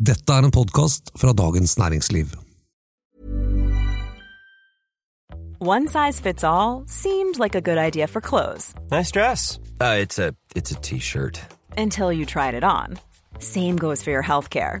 Dette er en podkast fra Dagens Næringsliv. One size fits all seemed like a good idea for clothes Nice dress. Uh, it's a it's a t-shirt. until you tried it on. Same goes for your healthcare.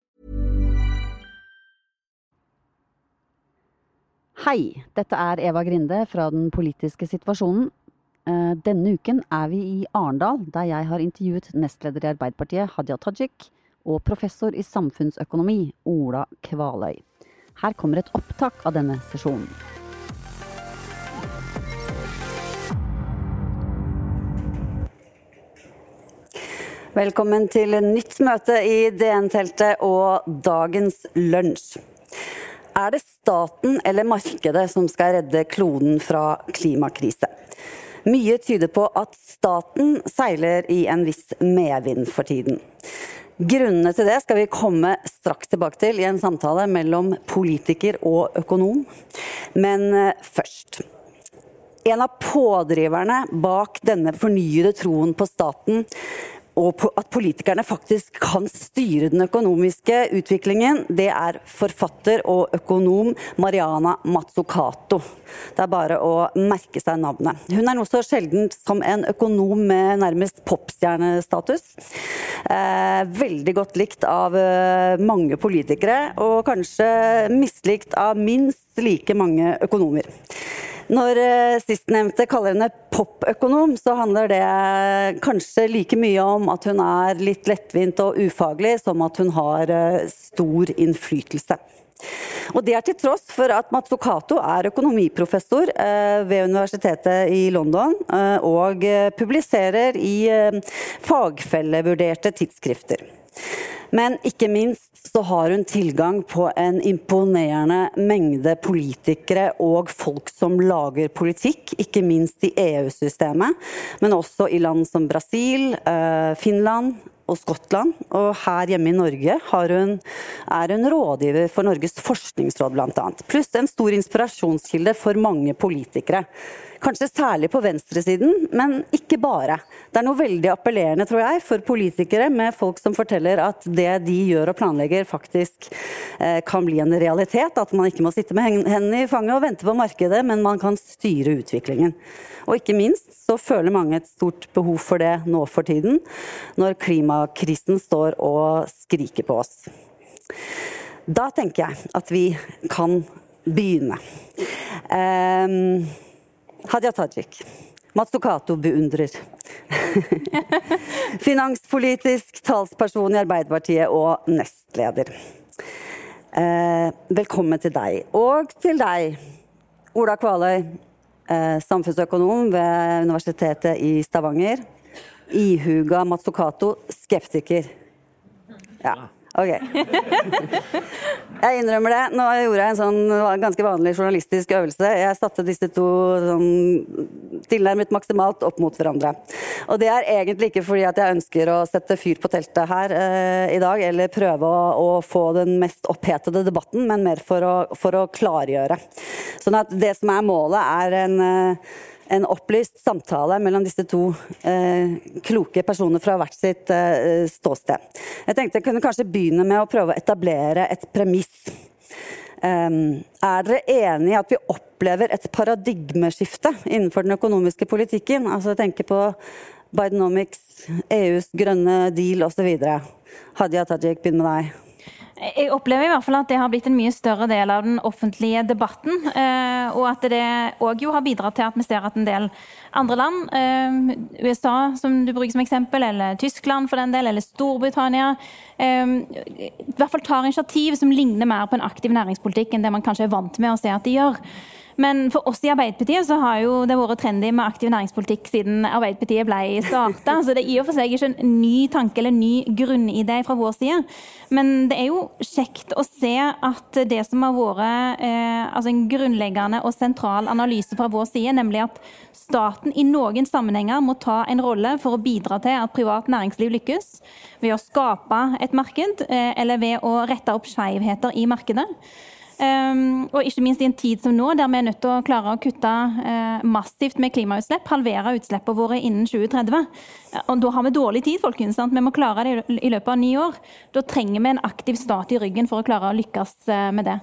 Hei, dette er Eva Grinde fra Den politiske situasjonen. Eh, Denne uken er vi i Arendal, der jeg har intervjuet nestleder i Arbeiderpartiet Hadia Tajik og professor i samfunnsøkonomi Ola Kvaløy. Her kommer et opptak av denne sesjonen. Velkommen til nytt møte i DN-teltet og dagens lunsj. Er det staten eller markedet som skal redde kloden fra klimakrise? Mye tyder på at staten seiler i en viss medvind for tiden. Grunnene til det skal vi komme straks tilbake til i en samtale mellom politiker og økonom. Men eh, først. En av pådriverne bak denne fornyede troen på staten og at politikerne faktisk kan styre den økonomiske utviklingen, det er forfatter og økonom Mariana Mazzucato. Det er bare å merke seg navnet. Hun er noe så sjelden som en økonom med nærmest popstjernestatus. Eh, veldig godt likt av eh, mange politikere, og kanskje mislikt av minst like mange økonomer. Når eh, sistnevnte kaller henne popøkonom, så handler det kanskje like mye om at hun er litt lettvint og ufaglig, som at hun har eh, stor innflytelse. Og Det er til tross for at Mazzucato er økonomiprofessor eh, ved universitetet i London og publiserer i fagfellevurderte tidsskrifter. Men ikke minst så har hun tilgang på en imponerende mengde politikere og folk som lager politikk, ikke minst i EU-systemet, men også i land som Brasil, eh, Finland og Skottland. Og her hjemme i Norge hun, er hun rådgiver for Norges forskningsråd bl.a. Pluss en stor inspirasjonskilde for mange politikere. Kanskje særlig på venstresiden, men ikke bare. Det er noe veldig appellerende, tror jeg, for politikere med folk som forteller at det de gjør og planlegger, faktisk eh, kan bli en realitet. At man ikke må sitte med hendene i fanget og vente på markedet, men man kan styre utviklingen. Og ikke minst så føler mange et stort behov for det nå for tiden, når klimakrisen står og skriker på oss. Da tenker jeg at vi kan begynne. Um, Hadia Tajik. Mazzucato-beundrer. Finanspolitisk talsperson i Arbeiderpartiet og nestleder. Eh, velkommen til deg. Og til deg, Ola Kvaløy, eh, samfunnsøkonom ved Universitetet i Stavanger. Ihuga Mazzucato, skeptiker. Ja. Ok. Jeg innrømmer det. Nå gjorde jeg en sånn ganske vanlig journalistisk øvelse. Jeg satte disse to sånn tilnærmet maksimalt opp mot hverandre. Og det er egentlig ikke fordi at jeg ønsker å sette fyr på teltet her eh, i dag, eller prøve å, å, få den mest opphetede debatten, men mer for å, for å klargjøre. Sånn at det som er målet, er en eh, en opplyst samtale mellom disse to eh, kloke personer fra hvert sitt eh, ståsted. Jeg tenkte jeg kunne kanskje begynne med å prøve å etablere et premiss. Um, er dere enig i at vi opplever et paradigmeskifte innenfor den økonomiske politikken? Altså jeg tenker på Bidenomics, EUs grønne deal osv. Hadia Tajik, begynn med deg. Jeg opplever i hvert fall at det har blitt en mye større del av den offentlige debatten. Eh, og at det òg har bidratt til at vi ser at en del andre land, eh, USA som du bruker som eksempel, eller Tyskland for den del, eller Storbritannia, eh, i hvert fall tar initiativ som ligner mer på en aktiv næringspolitikk enn det man kanskje er vant med å se at de gjør. Men for oss i Arbeiderpartiet så har jo det vært trendy med aktiv næringspolitikk siden Arbeiderpartiet ble starta. Så det er i og for seg ikke en ny tanke eller en ny grunnidé fra vår side. Men det er jo kjekt å se at det som har vært eh, altså en grunnleggende og sentral analyse fra vår side, nemlig at staten i noen sammenhenger må ta en rolle for å bidra til at privat næringsliv lykkes, ved å skape et marked eh, eller ved å rette opp skjevheter i markedet. Um, og ikke minst i en tid som nå, der vi er nødt til å klare å kutte uh, massivt med klimautslipp, halvere utslippene våre innen 2030. Og da har vi dårlig tid, folkens. Sant? Vi må klare det i løpet av ni år. Da trenger vi en aktiv stat i ryggen for å klare å lykkes uh, med det.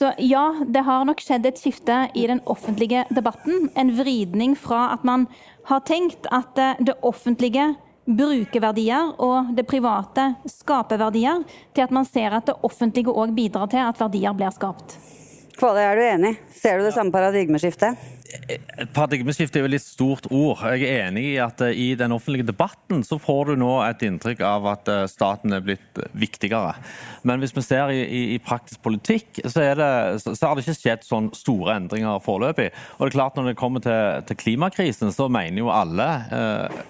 Så ja, det har nok skjedd et skifte i den offentlige debatten. En vridning fra at man har tenkt at det offentlige bruker verdier, og det private skaper verdier, til at man ser at det offentlige òg bidrar til at verdier blir skapt. Kvale, er du enig? Ser du det samme paradigmeskiftet? Paradigmeskifte er jo litt stort ord. Jeg er enig i at eh, i den offentlige debatten så får du nå et inntrykk av at eh, staten er blitt viktigere. Men hvis vi ser i, i, i praktisk politikk, så, det, så, har det ikke skjedd sånn store endringer foreløpig. Og det er klart Når det kommer til, til klimakrisen, så mener jo alle eh,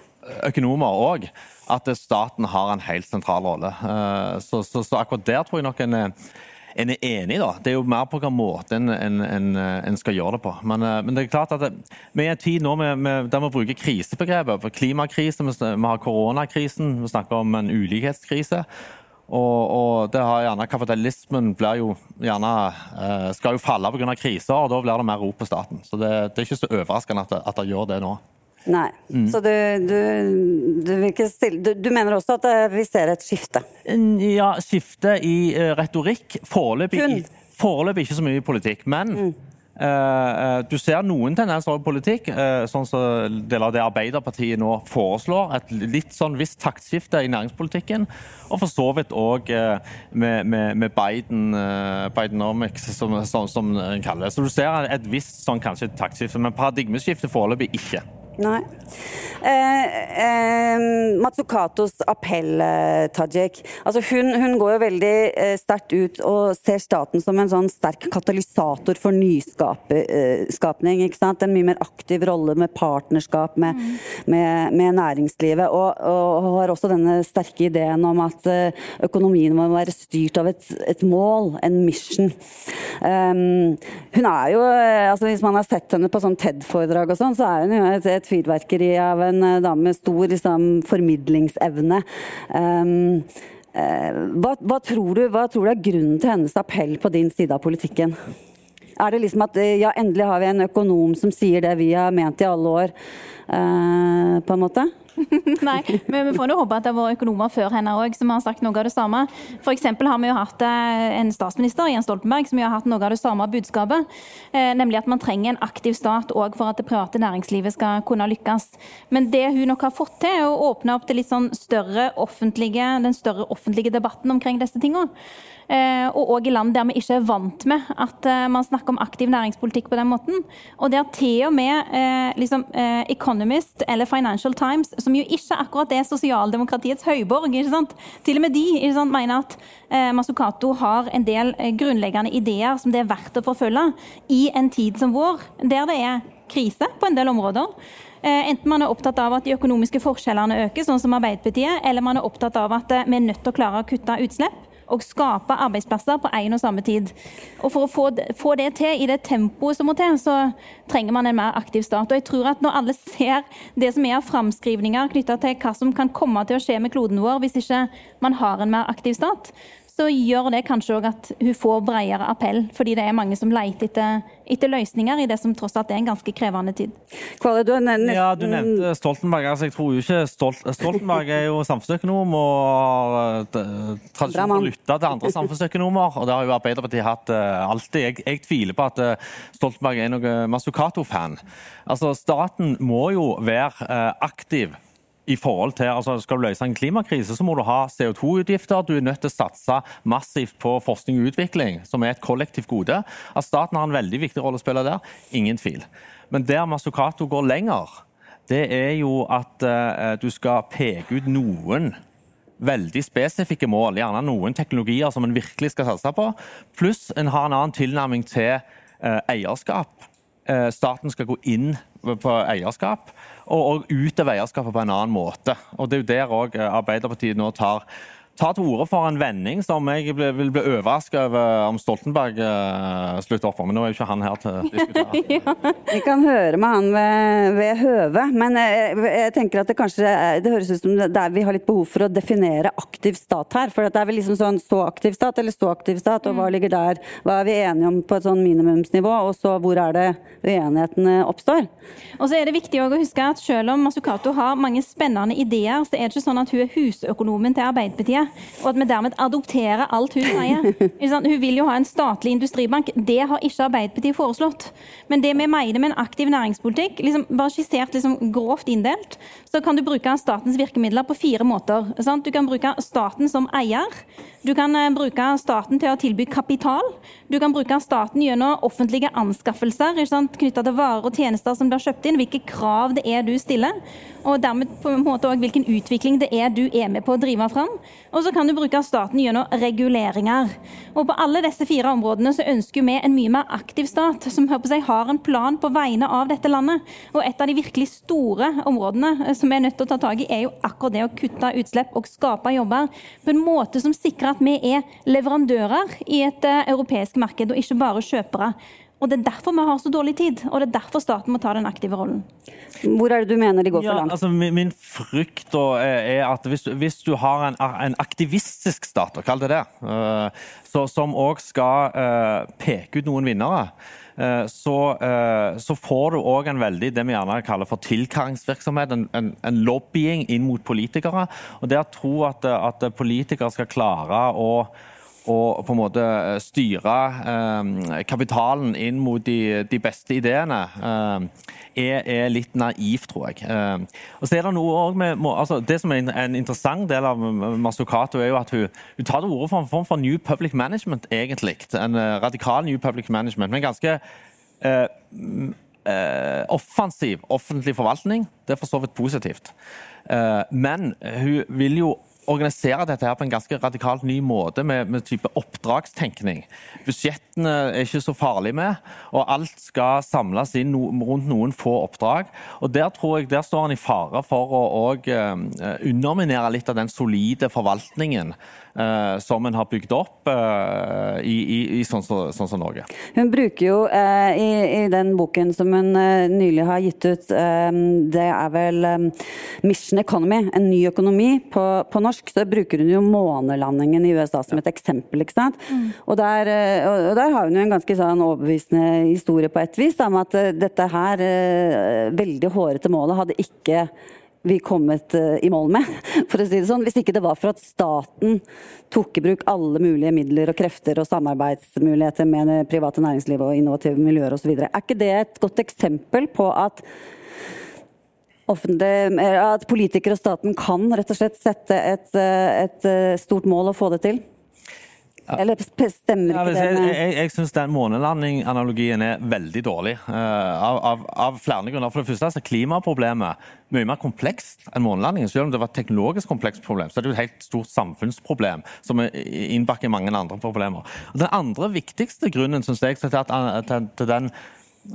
økonomer òg at staten har en helt sentral rolle. Eh, så, så, så, akkurat der tror jeg nok en, en, er enig. da. Det er jo mer på hvilken måte en, en, en, skal gjøre det på. Men, eh, men det er klart at vi er i en tid nå med, med, der vi bruker krisebegrepet. for Klimakrise, vi har koronakrisen, vi snakker om en ulikhetskrise. Og, og det har gjerne Kapitalismen jo gjerne, eh, skal jo falle pga. kriser, og da blir det mer rop på staten. Så det, det er ikke så overraskende at det, at det gjør det nå. Nei. Mm. Så du, du, du, stille, du, mener også at eh, vi ser et skifte? Ja, skifte i uh, retorikk. Foreløpig, foreløpig ikke så mye i politikk. Men mm. uh, du ser noen tendenser i politikk, uh, sånn som deler av det Arbeiderpartiet nå foreslår. Et litt sånn visst taktskifte i næringspolitikken. Og for så vidt òg med, med, med, Biden, Bidenomics, som, som, som kaller det. Så du ser et visst sånn kanskje taktskifte, men paradigmeskifte foreløpig ikke. Nei. Eh, eh, Matsukatos appell, eh, Tajik. Altså hun, hun, går jo veldig eh, sterkt ut og ser staten som en sånn sterk katalysator for nyskapning. ikke sant? En mye mer aktiv rolle med partnerskap med, mm. med, med næringslivet. Og, og, har også denne sterke ideen om at eh, økonomien må være styrt av et, et mål, en mission. Um, hun er jo, eh, altså Hvis man har sett henne på sånn TED-foredrag og sånn, så er hun jo et, et fyrverkeri av en eh, dame med stor liksom, formidlingsevne. Um, hva, hva, tror du, hva tror du er grunnen til hennes appell på din side av politikken? Er det liksom at ja, endelig har vi en økonom som sier det vi har ment i alle år, uh, på en måte? Nei, men vi får jo håpe at det har vært økonomer før henne òg som har sagt noe av det samme. F.eks. har vi jo hatt eh, en statsminister, Jens Stoltenberg, som har hatt noe av det samme budskapet. Eh, nemlig at man trenger en aktiv stat òg for at det private næringslivet skal kunne lykkes. Men det hun nok har fått til, er å åpne opp til litt sånn større offentlige, den større offentlige debatten omkring disse tingene. Eh, og òg i land der vi ikke er vant med at eh, man snakker om aktiv næringspolitikk på den måten. Og der til og med eh, liksom, Economist eller Financial Times, som jo ikke akkurat er sosialdemokratiets høyborg, til og med de sant, mener at Masukato har en del grunnleggende ideer som det er verdt å forfølge i en tid som vår, der det er krise på en del områder. Enten man er opptatt av at de økonomiske forskjellene øker, sånn som Arbeiderpartiet, eller man er opptatt av at vi er nødt til å klare å kutte utslipp og skape arbeidsplasser på én og samme tid. Og For å få, det til i det tempoet som må til, så trenger man en mer aktiv stat. Og jeg tror at Når alle ser det som er av framskrivninger knytta til hva som kan komme til å skje med kloden vår hvis ikke man har en mer aktiv stat, så gjør det kanskje òg at hun får bredere appell, fordi det er mange som leter etter, etter, løsninger i det som tross alt er en ganske krevende tid. Kvale, du, nesten... ja, du nevnte Stoltenberg. altså jeg tror jo ikke Stolt... Stoltenberg er jo samfunnsøkonom og har eh, tradisjon for å lytte til andre samfunnsøkonomer. og Det har jo Arbeiderpartiet hatt uh, alltid. Jeg, jeg, tviler på at uh, Stoltenberg er noen Masukato-fan. Altså, Staten må jo være uh, aktiv i forhold til, altså Skal du løse en klimakrise, så må du ha CO2-utgifter. Du er nødt til å satse massivt på forskning og utvikling, som er et kollektivt gode. At staten har en veldig viktig rolle å spille der, ingen tvil. Men der Masukato går lenger, det er jo at uh, du skal peke ut noen veldig spesifikke mål, gjerne noen teknologier som en virkelig skal satse på, pluss en har en annen tilnærming til uh, eierskap. Uh, staten skal gå inn på eierskap og, og utøve eierskapet på en annen måte. Og Det er jo der òg eh, Arbeiderpartiet nå tar tar til orde for en vending som jeg vil bli overrasket over om Stoltenberg uh, slutter opp om. Men nå er jo ikke han her til å diskutere. ja. Vi kan høre med han ved, ved høve, men jeg, eh, jeg, tenker at det kanskje det høres ut som det er, vi har litt behov for å definere aktiv stat her. For det er vel liksom sånn så aktiv stat eller så aktiv stat, og hva mm. ligger der? Hva er vi enige om på et sånn minimumsnivå, og så hvor er det uenighetene oppstår? Og så er det viktig å huske at Selv om Masukato har mange spennende ideer, så er det ikke sånn at hun er husøkonomen til Arbeiderpartiet og at vi dermed adopterer alt hun sier. Hun vil jo ha en statlig industribank. Det har ikke Arbeiderpartiet foreslått. Men det vi mener med en aktiv næringspolitikk, liksom bare skissert liksom grovt inndelt, så kan du bruke statens virkemidler på fire måter. Du kan bruke staten som eier. Du kan eh, bruke staten til å tilby kapital. Du kan bruke staten gjennom offentlige anskaffelser knytta til varer og tjenester som blir kjøpt inn. Hvilke krav det er du stiller og dermed på en måte òg hvilken utvikling det er du er med på å drive fram. Og så kan du bruke staten gjennom reguleringer. Og på alle disse fire områdene så ønsker vi en mye mer aktiv stat, som seg, har en plan på vegne av dette landet. Og et av de virkelig store områdene eh, som vi er nødt til å ta tak i, er jo akkurat det å kutte utslipp og skape jobber på en måte som sikrer at vi er leverandører i et eh, europeisk marked, og ikke bare kjøpere. Og Det er derfor vi har så dårlig tid, og det er derfor staten må ta den aktive rollen. Hvor er det du mener de går for langt? altså, min, min, frykt er at hvis, hvis du har en, en, aktivistisk stat, kall det det, uh, så, som òg skal uh, peke ut noen vinnere, uh, så, så, får du òg en veldig det vi gjerne kaller for tilkallingsvirksomhet, en, en, en, lobbying inn mot politikere. og Det å tro at, at politikere skal klare å å på en måte eh, styre eh, kapitalen inn mot de, de beste ideene, eh, er, er, litt naivt, tror jeg. Eh, og så er Det noe med, altså, det som er en interessant del av Masukato, er jo at hun, hun tar til orde for en form for new public management, egentlig. En uh, radikal new public management, men ganske uh, offensiv offentlig forvaltning. Det er for så vidt positivt. men hun vil jo organisere dette her på en ganske radikalt ny måte, med, med type oppdragstenkning. Budsjettene er ikke så farlige med, og alt skal samles inn no, rundt noen få oppdrag. Og Der tror jeg, der står han i fare for å og, uh, underminere litt av den solide forvaltningen uh, som en har bygd opp uh, i, i, i sånn, sånn, som Norge. Hun bruker jo i, i, den boken som hun nylig har gitt ut, det er vel Mission Economy, en ny økonomi på, på norsk så bruker hun jo månelandingen i USA som et eksempel. ikke sant? Mm. Og, der, eh, og, der, har hun jo en ganske sånn overbevisende historie på et vis, da, om at eh, dette her eh, veldig hårete målet hadde ikke vi kommet i mål med, for å si det sånn. Hvis ikke det var for at staten tok i bruk alle mulige midler og krefter og samarbeidsmuligheter med det private næringslivet og innovative miljøer osv. Er ikke det et godt eksempel på at at politikere og staten kan rett og slett sette et, eh, et eh, stort mål og få det til? Eller stemmer ikke det? Med... Jeg, jeg syns den månelanding-analogien er veldig dårlig. Uh, av, av, av, flere grunner. For det første er altså klimaproblemet mye mer komplekst enn månelandingen. Selv om det var et teknologisk komplekst problem, så er det jo et helt stort samfunnsproblem som innbakker mange andre problemer. Den andre viktigste grunnen synes jeg, til, at, til, til den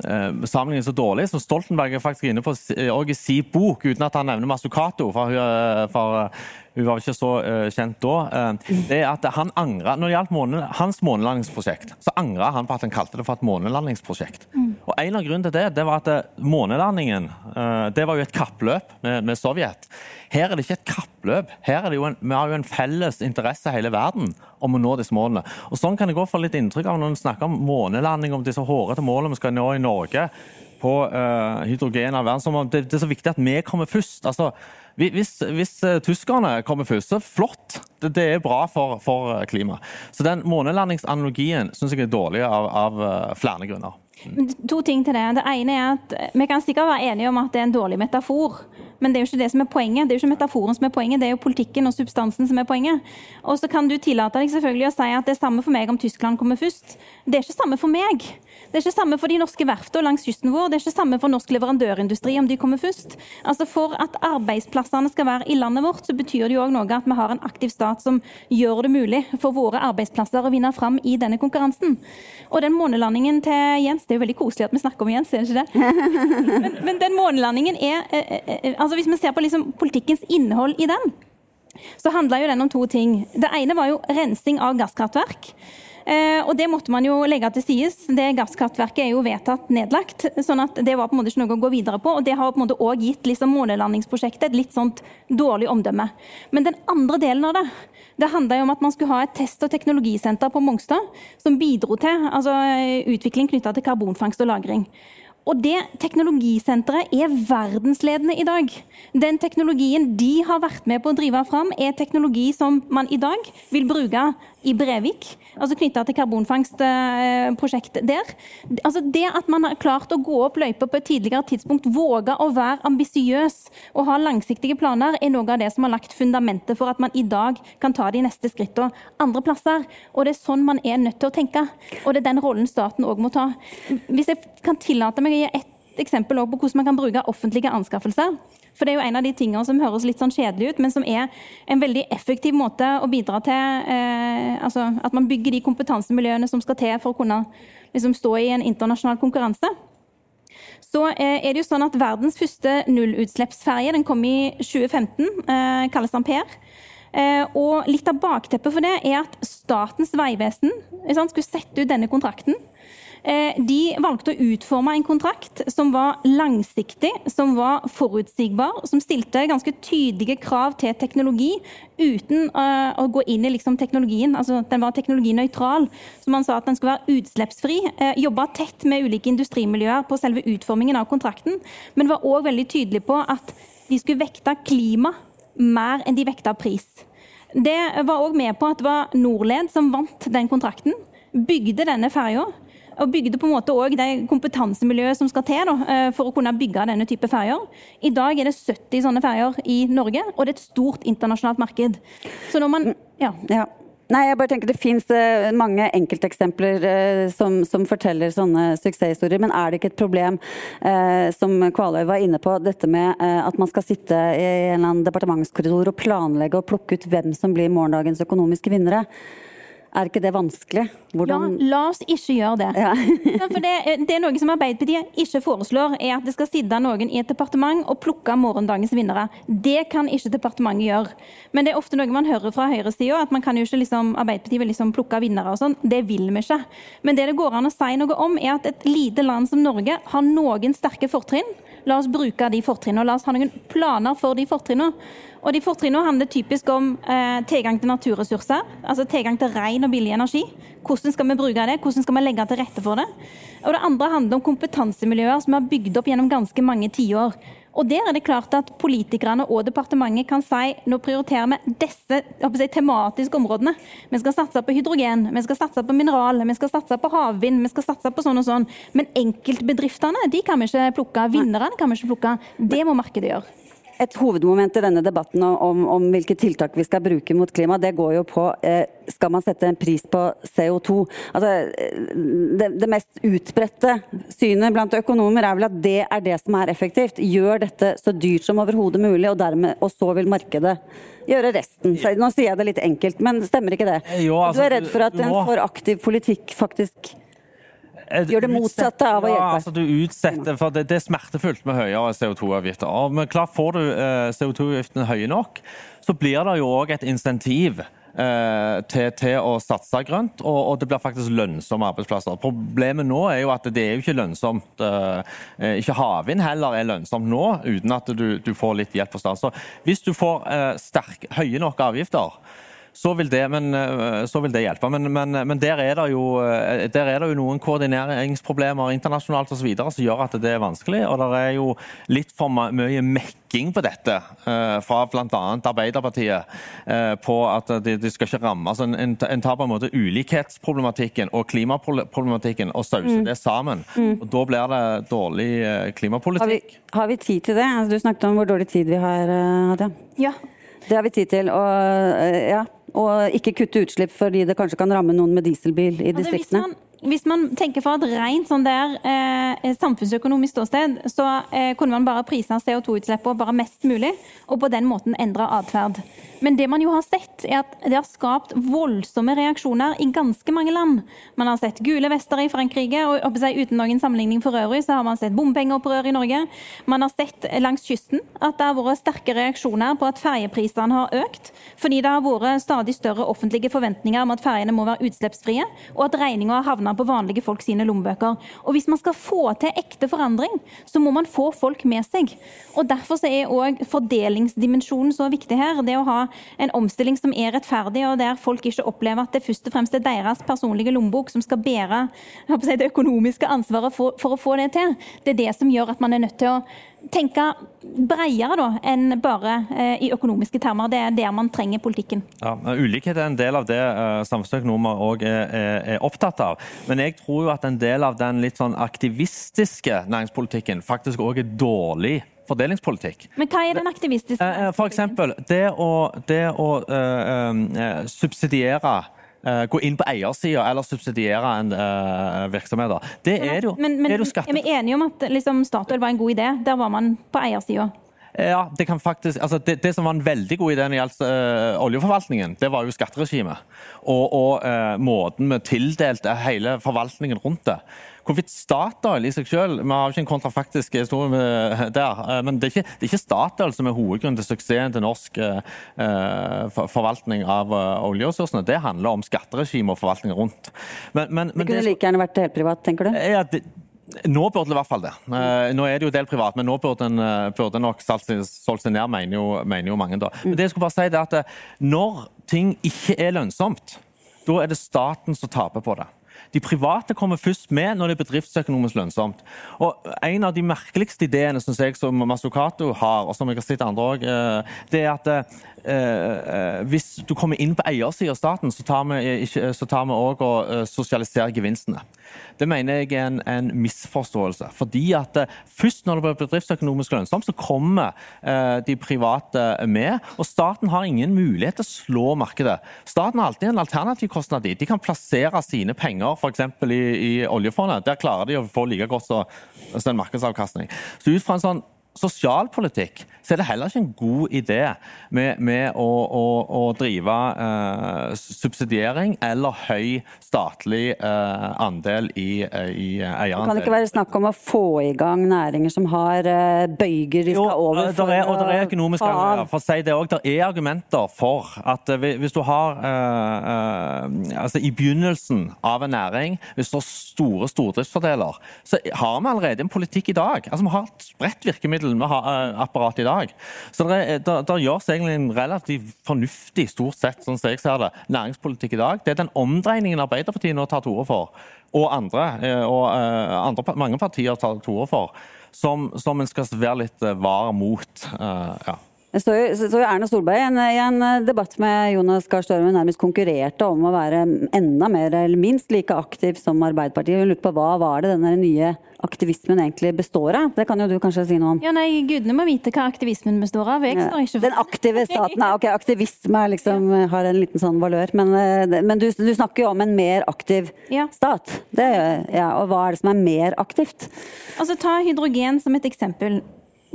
eh, sammenligningen så dårlig, som Stoltenberg er faktisk inne på i sin bok, uten at han nevner Masukato, for, hun, for eh, hun var ikke så kjent da. Det er at han angret, Når det gjaldt måne, hans månelandingsprosjekt, så angra han på at han kalte det for et månelandingsprosjekt. Mm. Og En av grunnene til det, det var at eh, månelandingen eh, det var jo et kappløp med, med, Sovjet. Her er det ikke et kappløp. Her er det jo en, Vi har jo en felles interesse i hele verden om å nå disse målene. Og Sånn kan jeg gå for litt inntrykk av når en snakker om månelanding, om disse hårete målene vi skal nå i Norge på uh, hydrogen av verden, som det, det er så viktig at vi kommer først. Altså, hvis, hvis tyskerne kommer først, så flott. Det, det er bra for, for klimaet. Så den månelandingsanalogien syns jeg er dårlig av, av flere grunner. To ting til det. Det ene er at Vi kan sikkert være enige om at det er en dårlig metafor. Men det er jo ikke det som er poenget. Det er jo ikke metaforen som er poenget, det er jo politikken og substansen som er poenget. Og så kan du tillate deg selvfølgelig å si at det er samme for meg om Tyskland kommer først. Det er ikke samme for meg. Det er ikke samme for de norske verftene langs kysten vår. Det er ikke samme for norsk leverandørindustri om de kommer først. Altså For at arbeidsplassene skal være i landet vårt, så betyr det jo òg noe at vi har en aktiv stat som gjør det mulig for våre arbeidsplasser å vinne fram i denne konkurransen. Og den månelandingen til Jens Det er jo veldig koselig at vi snakker om Jens, er det ikke det? Men, men den månelandingen er eh, eh, eh, altså Hvis vi ser på liksom politikkens innhold i den, så handla jo den om to ting. Det ene var jo rensing av gasskraftverk. Eh, og det måtte man jo legge til sides. Det gasskraftverket er jo vedtatt nedlagt. sånn at det var på en måte ikke noe å gå videre på. Og det har på en måte òg gitt liksom månelandingsprosjektet et litt sånt dårlig omdømme. Men den andre delen av det det handla om at man skulle ha et test- og teknologisenter på Mongstad som bidro til altså, utvikling knytta til karbonfangst og -lagring. Og det teknologisenteret er verdensledende i dag. Den teknologien de har vært med på å drive fram, er teknologi som man i dag vil bruke i Brevik, altså knytta til karbonfangstprosjekt der. Altså det at man har klart å gå opp løypa på et tidligere tidspunkt, våge å være ambisiøs og ha langsiktige planer, er noe av det som har lagt fundamentet for at man i dag kan ta de neste skrittene andre plasser. Og det er sånn man er nødt til å tenke. Og det er den rollen staten òg må ta. Hvis jeg kan tillate meg å gi ett eksempel på hvordan man kan bruke offentlige anskaffelser. For det er jo en av de tingene som høres litt sånn kjedelig ut, men som er en veldig effektiv måte å bidra til eh, altså at man bygger de kompetansemiljøene som skal til for å kunne liksom, stå i en internasjonal konkurranse. Så eh, er det jo sånn at Verdens første nullutslippsferje den kom i 2015, eh, kalles Ampere. Eh, og litt av bakteppet for det er at Statens vegvesen skulle sette ut denne kontrakten. Eh, de valgte å utforme en kontrakt som var langsiktig, som var forutsigbar, som stilte ganske tydelige krav til teknologi uten uh, å gå inn i liksom, teknologien. Altså, den var teknologinøytral. Så man sa at den skulle være utslippsfri. Uh, Jobba tett med ulike industrimiljøer på selve utformingen av kontrakten, men var òg veldig tydelig på at de skulle vekte klima mer enn de vekta pris. Det var òg med på at det var Norled som vant den kontrakten. Bygde denne ferja og bygde på en måte også det kompetansemiljøet som skal til da, eh, for å kunne bygge denne type ferjer. I dag er det 70 sånne ferjer i Norge, og det er et stort internasjonalt marked. Så når man ja. ja. Nei, jeg bare tenker Det fins uh, mange enkelteksempler uh, som, som, forteller sånne suksesshistorier. Men er det ikke et problem, som Kvaløy var inne på, dette med at man skal sitte i en eller annen departementskorridor og planlegge og plukke ut hvem som blir morgendagens økonomiske vinnere? Er ikke det vanskelig? Hvordan... Ja, la oss ikke gjøre det. Ja. For det, det, er noe som Arbeiderpartiet ikke foreslår, er at det skal sitte noen i et departement og plukke morgendagens vinnere. Det kan ikke departementet gjøre. Men det er ofte noe man hører fra høyresida, at man kan jo ikke liksom, Arbeiderpartiet vil liksom plukke vinnere og sånn. Det vil vi ikke. Men det det går an å si noe om, er at et lite land som Norge har noen sterke fortrinn. La oss bruke de fortrinnene, la oss ha noen planer for de fortrinnene. Og de fortrinnene handler typisk om eh, tilgang til naturressurser, altså tilgang til ren og billig energi. Hvordan skal vi bruke det, hvordan skal vi legge til rette for det? Og det andre handler om kompetansemiljøer som vi har bygd opp gjennom ganske mange tiår. Og der er det klart at politikerne og departementet kan si nå prioriterer vi disse si, tematiske områdene. Vi skal satse på hydrogen, vi skal satse på mineral, vi skal satse på havvind, vi skal satse på sånn og sånn. Men enkeltbedriftene de kan vi ikke plukke. Vinnerne kan vi ikke plukke. Det må markedet gjøre et hovedmoment i denne debatten om, om, hvilke tiltak vi skal bruke mot klima, det går jo på eh, skal man sette en pris på CO2. Altså, eh, det, det, mest utbredte synet blant økonomer er vel at det er det som er effektivt. Gjør dette så dyrt som overhodet mulig, og, dermed, og så vil markedet gjøre resten. Så, nå sier jeg det litt enkelt, men stemmer ikke det? Jo, altså, du er redd for at en for aktiv politikk faktisk Gjør det motsatte av å hjelpe. Ja, altså du utsetter, for det, det er smertefullt med høyere CO2-avgifter. Men klart Får du eh, CO2-avgiftene høye nok, så blir det jo òg et insentiv eh, til, til, å satse grønt, og, og, det blir faktisk lønnsomme arbeidsplasser. Problemet nå er jo at det er jo ikke lønnsomt. Eh, ikke havvind heller er lønnsomt nå, uten at du, du får litt hjelp fra staten. Så hvis du får eh, sterk, høye nok avgifter, så vil det, men, eh, så vil det hjelpe. Men, men, men der, er jo, eh, der, er det jo, noen koordineringsproblemer internasjonalt og så videre, som gjør at det er vanskelig. Og det er jo litt for mye mekking på dette eh, fra bl.a. Arbeiderpartiet på at de, de, skal ikke ramme. Altså en, en, tar på en måte ulikhetsproblematikken og klimaproblematikken og sauser mm. det sammen. Mm. Og Da blir det dårlig klimapolitikk. Har vi, har vi tid til det? Altså, du snakket om hvor dårlig tid vi har, Hadia. Ja. Det har vi tid til. Og, ja, og ikke kutte utslipp fordi det kanskje kan ramme noen med dieselbil i altså, distriktene. Hvis man tenker fra et rent sånn der, eh, samfunnsøkonomisk ståsted, så eh, kunne man bare prisa CO2-utslippene bare mest mulig, og på den måten endre atferd. Men det man jo har sett, er at det har skapt voldsomme reaksjoner i ganske mange land. Man har sett gule vester i Frankrike, og seg, uten noen sammenligning for øvrig, så har man sett bompengeopprør i Norge. Man har sett langs kysten at det har vært sterke reaksjoner på at ferjeprisene har økt, fordi det har vært stadig større offentlige forventninger om at ferjene må være utslippsfrie, og at regninga har havna på vanlige folk sine lommebøker. Og hvis man skal få til ekte forandring, så må man få folk med seg. Og Derfor er òg fordelingsdimensjonen så viktig her. Det å ha en omstilling som er rettferdig, og der folk ikke opplever at det først og fremst er deres personlige lommebok som skal bære det økonomiske ansvaret for, for å få det til. Det er det som gjør at man er nødt til å tenke bredere da, enn bare eh, i økonomiske termer. Det er der man trenger politikken. Ja, Ulikhet er en del av det uh, samfunnsøkonomer òg er, er, opptatt av. Men jeg tror jo at en del av den litt sånn aktivistiske næringspolitikken faktisk òg er dårlig fordelingspolitikk. Men hva er den aktivistiske? Uh, for eksempel, det å, det å uh, subsidiere gå inn på eiersida eller subsidiere en uh, virksomhet. Det er jo, men, men, er jo skatte... Er vi enige om at liksom, Statoil var en god idé? Der var man på eiersida. Ja, det, kan faktisk, altså det, det, som var en veldig god idé når det gjaldt uh, oljeforvaltningen, det var jo skatteregimet. Og, og uh, måten vi tildelte hele forvaltningen rundt det. Hvorvidt Statoil i seg selv, Vi har ikke en kontrafaktisk historie der, uh, men det er, ikke, det er ikke Statoil som er hovedgrunnen til suksessen til norsk forvaltning av oljeressursene. Det handler om skatteregime og forvaltningen rundt. Men, men, men det kunne det, like gjerne vært helt privat, tenker du? Ja, det, nå burde det i hvert fall det. Eh, nå er det jo del privat, men nå burde en eh, burde nok solgt seg ned, mener jo, mener jo, mange. da. Men det jeg skulle bare si er at eh, Når ting ikke er lønnsomt, da er det staten som taper på det. De private kommer først med når det er bedriftsøkonomisk lønnsomt. Og En av de merkeligste ideene synes jeg som Masukato har, og som jeg har sett andre òg, det er at eh, hvis du kommer inn på eiersida av staten, så tar vi også og eh, sosialiserer gevinstene. Det mener jeg er en, en misforståelse. Fordi at eh, Først når det blir bedriftsøkonomisk lønnsomt, så kommer eh, de private med. Og staten har ingen mulighet til å slå markedet. Staten har alltid en alternativ kostnad dit. De kan plassere sine penger f.eks. I, i oljefondet. Der klarer de å få like godt som en markedsavkastning. Så ut fra en sånn sosialpolitikk, så er det heller ikke en god idé med, med å, å, å, drive eh, subsidiering eller høy statlig eh, andel i, eh, i eierandel. Kan ikke være snakk om å få i gang næringer som har eh, bøyger de skal jo, over for er, og det er økonomiske for å si det også, det er argumenter for at eh, hvis du har eh, altså I begynnelsen av en næring, hvis du har store stordriftsfordeler, så har vi allerede en politikk i dag. Altså Vi har et spredt virkemiddel virkemiddelapparat i dag. Så det, det gjøres egentlig en relativt fornuftig, stort sett, sånn som jeg ser det, næringspolitikk i dag. Det er den omdreiningen Arbeiderpartiet nå tar til orde for, og andre, eh, og eh, andre, mange partier tar til orde for, som, som en skal være litt eh, var mot. ja. Det så, står Erna Solberg i en, i en, debatt med Jonas Gahr Støre nærmest konkurrerte om å være enda mer eller minst like aktiv som Arbeiderpartiet. Hun lurte på hva var det denne nye aktivismen egentlig består av? Det kan jo du kanskje si noe om? Ja, nei, Gudene må vite hva aktivismen består av. Jeg står ikke for Den aktive staten, ok, aktivisme liksom, har en liten sånn valør. Men, eh, men du, du, snakker jo om en mer aktiv ja. stat. Det, ja, og hva er det som er mer aktivt? Altså, Ta hydrogen som et eksempel.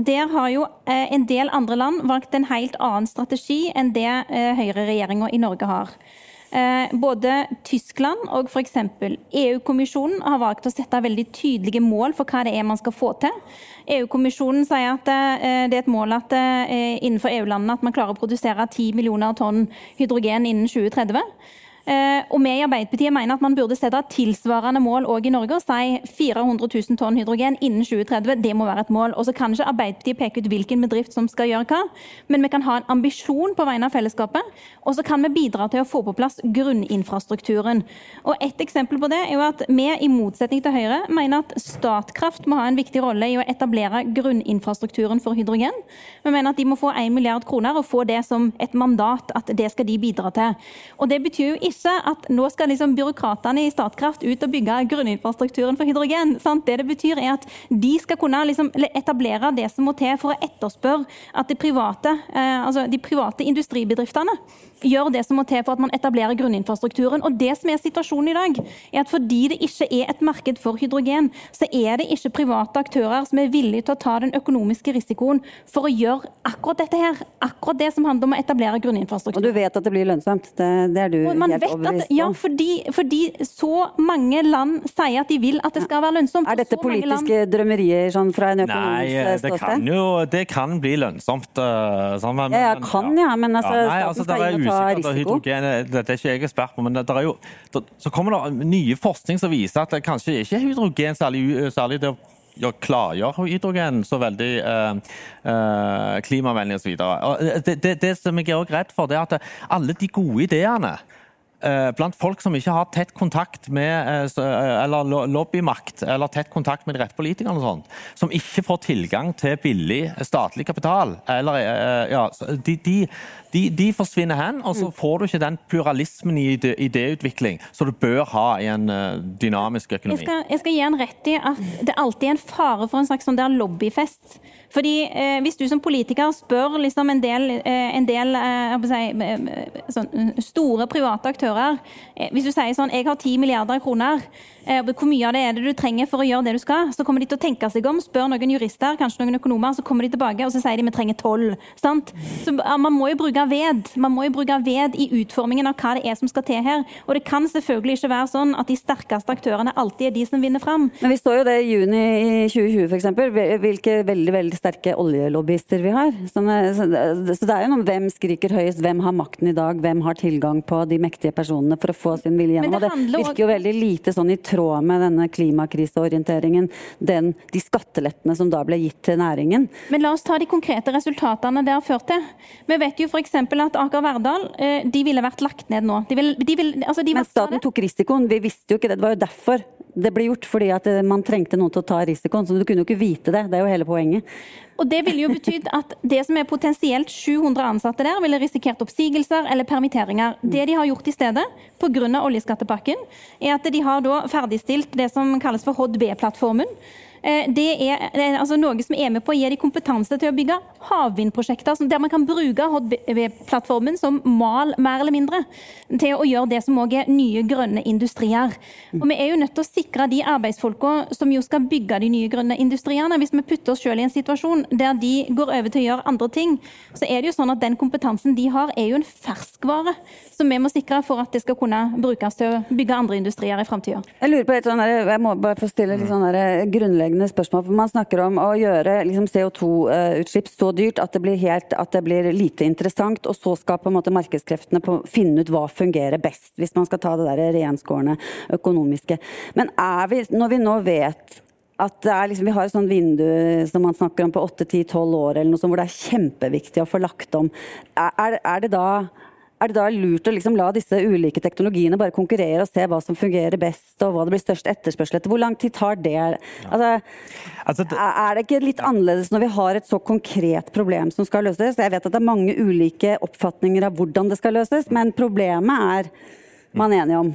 Der har jo eh, en del andre land valgt en helt annen strategi enn det eh, høyreregjeringa i Norge har. Eh, både Tyskland og f.eks. EU-kommisjonen har valgt å sette veldig tydelige mål for hva det er man skal få til. EU-kommisjonen sier at det er et mål at innenfor EU-landene at man klarer å produsere 10 millioner tonn hydrogen innen 2030. Eh, og vi i Arbeiderpartiet mener at man burde sette tilsvarende mål òg i Norge og si 400 000 tonn hydrogen innen 2030. Det må være et mål. Og så kan ikke Arbeiderpartiet peke ut hvilken bedrift som skal gjøre hva, men vi kan ha en ambisjon på vegne av fellesskapet, og så kan vi bidra til å få på plass grunninfrastrukturen. Og Et eksempel på det er jo at vi, i motsetning til Høyre, mener at Statkraft må ha en viktig rolle i å etablere grunninfrastrukturen for hydrogen. Vi mener at de må få 1 milliard kroner og få det som et mandat, at det skal de bidra til. Og Det betyr jo ikke at nå skal liksom byråkratene i Statkraft ut og bygge grunninfrastrukturen for hydrogen. Sant? Det det betyr er at De skal kunne liksom etablere det som må til for å etterspørre at de private, eh, altså de private industribedriftene gjør det som må til for at man etablerer grunninfrastrukturen. Og det som er situasjonen i dag, er at fordi det ikke er et marked for hydrogen, så er det ikke private aktører som er villige til å ta den økonomiske risikoen for å gjøre akkurat dette her. Akkurat det som handler om å etablere grunninfrastruktur. Og du vet at det blir lønnsomt? Det, det er du helt overbevist om? Ja, fordi, fordi, så mange land sier at de vil at det skal være lønnsomt. Er dette politiske land... drømmerier sånn fra en økonomisk Nei, det kan jo det kan bli lønnsomt. Uh, sånn, men, ja, ja, kan ja, men altså, ja, nei, altså, staten skal inn og ta risiko. Hydrogen, det er ikke jeg ekspert på, men det er jo, så kommer det nye forskning som viser at det kanskje ikke er hydrogen særlig, særlig det å klargjøre hydrogen så veldig eh, eh, klimavennlig osv. Det, det, det som jeg er også redd for, det er at alle de gode ideene Eh, blant folk som ikke har tett kontakt med eh, eh, eller lobbymakt eller tett kontakt med de rette politikerne, og sånt, som ikke får tilgang til billig statlig kapital, eller, ja, de, de, de, de, forsvinner hen, og så mm. får du ikke den pluralismen i idéutvikling som du bør ha i en dynamisk økonomi. Jeg skal, jeg skal gi en rett i at det alltid er en fare for en slags sånn der lobbyfest. Fordi eh, Hvis du som politiker spør liksom en del, eh, en del eh, si, sånn, store private aktører Hvis du sier sånn Jeg har 10 milliarder kroner. Hvor mye av det er det du trenger for å gjøre det du skal? Så kommer de til å tenke seg om, spør noen jurister, kanskje noen økonomer, så kommer de tilbake og så sier de vi trenger 12. Sant? Så Man må jo bruke ved. Man må jo bruke ved i utformingen av hva det er som skal til her. Og det kan selvfølgelig ikke være sånn at de sterkeste aktørene alltid er de som vinner fram. Men vi så jo det i juni i 2020 f.eks. Hvilke veldig, veldig sterke oljelobbyister vi har. Så, det er jo noe hvem skriker høyest, hvem har makten i dag, hvem har tilgang på de mektige personene for å få sin vilje gjennom. Og det virker jo veldig lite sånn i tråd med denne klimakriseorienteringen, den, de skattelettene som da ble gitt til næringen. Men la oss ta de konkrete resultatene det har ført til. Vi vet jo f.eks. at Aker Verdal eh, de ville vært lagt ned nå. De vil, de vil, altså de Men staten tok risikoen, vi visste jo ikke det. Det var jo derfor det ble gjort fordi at eh, man trengte noen til å ta risikoen. Så du kunne jo ikke vite det. Det er jo hele poenget. Og Det ville jo betydd at det som er potensielt 700 ansatte der, ville risikert oppsigelser eller permitteringer. Det de har gjort i stedet, pga. oljeskattepakken, er at de har da ferdigstilt det som kalles for HDB-plattformen. Eh, det er, det er altså noe som er med på å gi de kompetanse til å bygge havvindprosjekter der man kan bruke HB-plattformen som mal, mer eller mindre, til å gjøre det som òg er nye grønne industrier. Og Vi er jo nødt til å sikre de arbeidsfolka som jo skal bygge de nye grønne industriene. Hvis vi putter oss selv i en situasjon der de går over til å gjøre andre ting, så er det jo sånn at den kompetansen de har, er jo en ferskvare som vi må sikre for at det skal kunne brukes til å bygge andre industrier i framtida. Jeg lurer på et sånn jeg må bare få stille litt sånn grunnleggende grunnleggende spørsmål. for Man snakker om å gjøre liksom, CO2-utslipp så dyrt at det, helt, at det, blir lite interessant, og så skal på en måte markedskreftene på, finne ut hva fungerer best, hvis man skal ta det der renskårne økonomiske. Men vi, når vi nå vet at liksom, vi har et sånt vindu som man snakker om på 8-10-12 år, eller noe sånt, hvor det er kjempeviktig å få lagt om. Er, er det da er det da lurt å liksom la disse ulike teknologiene bare konkurrere og se hva som fungerer best, og hva det blir størst etterspørsel etter? Hvor lang tid tar det? Altså, altså, det... Er det ikke litt annerledes når vi har et så konkret problem som skal løses? Jeg vet at det er mange ulike oppfatninger av hvordan det skal løses, men problemet er man enige om?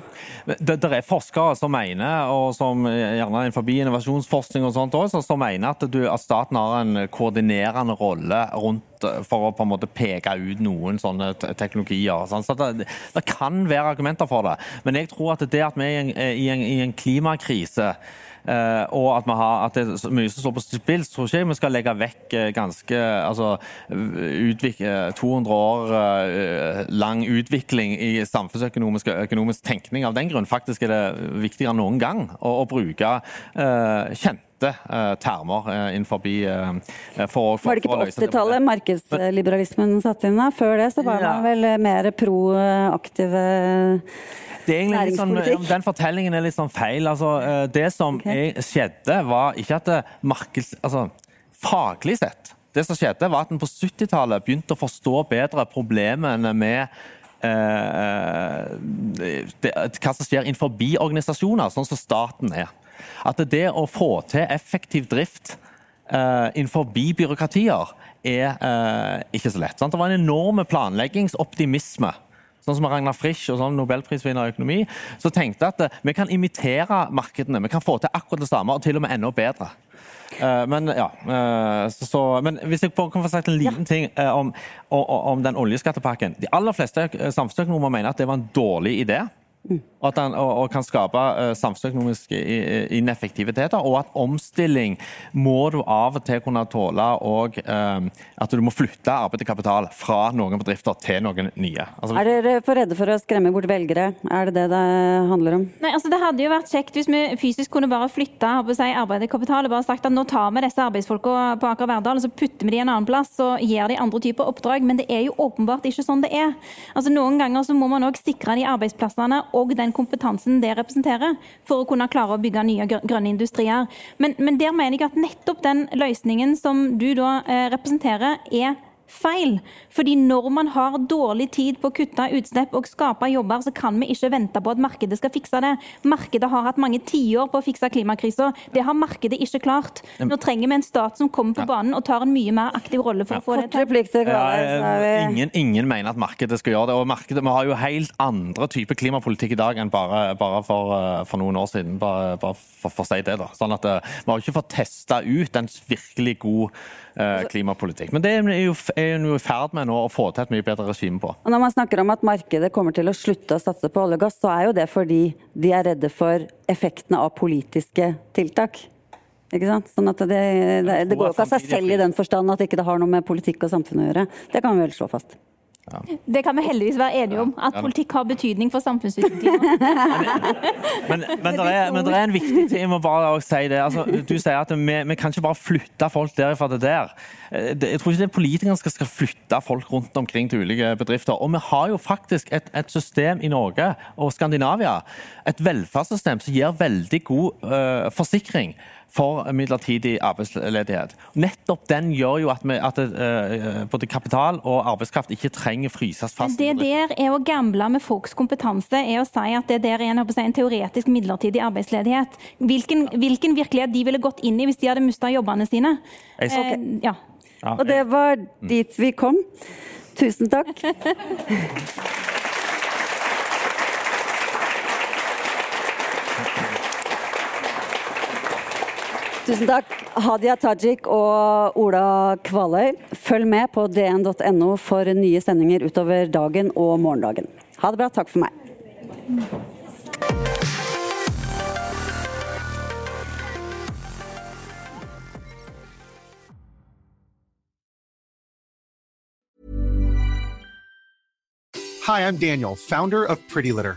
Det, det, er forskere som mener, og som gjerne innenfor innovasjonsforskning og sånt også, som mener at, du, at staten har en koordinerende rolle rundt for å på en måte peke ut noen sånne teknologier. Sånn. Så det, det, kan være argumenter for det. Men jeg tror at det at vi er i en, i en, i en klimakrise og at, har, at, det er mye som står på spill, så tror ikke vi skal legge vekk uh, ganske altså, utvik, uh, 200 år lang utvikling i samfunnsøkonomisk økonomisk tenkning av den grunn. Faktisk er det viktigere enn noen gang å, å bruke kjente termer innenfor for, for, Var det ikke på 80-tallet markedsliberalismen satt inn da? Før det så var man vel mer proaktive det er litt sånn, Den fortellingen er litt sånn feil. Altså, eh, det som okay. skjedde, var ikke at det markeds... Altså, faglig sett det som skjedde, var at en på 70-tallet begynte å forstå bedre problemene med eh, hva som skjer innenfor organisasjoner, sånn som staten er. At det å få til effektiv drift eh, innenfor byråkratier er eh, ikke så lett. Det var en enorm planleggingsoptimisme sånn som Ragnar Frisch og sånn nobelprisvinner i økonomi, så tenkte at eh, vi kan imitere markedene. Vi kan få til akkurat det samme, og til og med enda bedre. Uh, men ja, uh, så, så, men hvis jeg kan få sagt en liten ja. ting uh, om, om, om, den oljeskattepakken. De aller fleste samfunnsøkonomer mener at det var en dårlig idé. Og, den, og, og, kan skape uh, samfunnsøkonomiske ineffektiviteter. Og at omstilling må du av og til kunne tåle og um, at du må flytte arbeid og kapital fra noen bedrifter til noen nye. Altså, er dere for redde for å skremme bort velgere? Er det det det handler om? Nei, altså Det hadde jo vært kjekt hvis vi fysisk kunne bare flytte si, arbeid og kapital og bare sagt at nå tar vi disse arbeidsfolka på Aker Verdal og så putter vi de en annen plass og gir de andre typer oppdrag. Men det er jo åpenbart ikke sånn det er. Altså Noen ganger så må man òg sikre de arbeidsplassene og den kompetansen det representerer, for å kunne klare å bygge nye grønne industrier. Men, men der mener jeg at nettopp den løsningen som du da eh, representerer, er feil. Fordi når man har dårlig tid på å kutte utslipp og skape jobber, så kan vi ikke vente på at markedet skal fikse det. Markedet har hatt mange tiår på å fikse klimakrisa. Det har markedet ikke klart. Nå trenger vi en stat som kommer på banen og tar en mye mer aktiv rolle for å få det til. Ja, ingen, ingen, mener at markedet skal gjøre det. og markedet, Vi har jo helt andre typer klimapolitikk i dag enn bare, bare for, eh, for, noen år siden. Bare, bare for, for å si det da. Sånn at eh, Vi har ikke fått testa ut en virkelig god klimapolitikk. Men det er er i ferd med nå å få til et mye bedre regime på. Og når man snakker om at markedet kommer til å slutte å satse på olje og gass, så er jo det fordi de er redde for effektene av politiske tiltak. Ikke sant? Sånn at det, det, det går jo ikke av seg selv i den forstand at ikke det har noe med politikk og samfunn å gjøre. Det kan vi vel slå fast. Ja. Det kan vi heldigvis være enige om, at politikk har betydning for samfunnsutviklingen. men, men, men, det er, en viktig ting, jeg må bare si det. Altså, du sier at vi, vi, kan ikke bare flytte folk derifra til der. Eh, jeg tror ikke det er politikerne skal, skal flytte folk rundt omkring til ulike bedrifter. Og vi har jo faktisk et, et system i Norge og Skandinavia, et velferdssystem som gir veldig god uh, forsikring for midlertidig arbeidsledighet. Nettopp den gjør jo at, vi, at uh, både kapital og arbeidskraft ikke trenger fryses fast. Det der er å gamble med folks kompetanse, er å si at det der er en, en teoretisk midlertidig arbeidsledighet. Hvilken, hvilken, virkelighet de ville gått inn i hvis de hadde mista jobbene sine. Okay. Uh, ja. Og det var dit vi kom. Tusen takk. Tusen takk, Hadia Tajik og Ola Kvaløy. Følg med på dn.no for nye sendinger utover dagen og morgendagen. Ha det bra. Takk for meg. Hi, I'm Daniel, founder of Pretty Litter.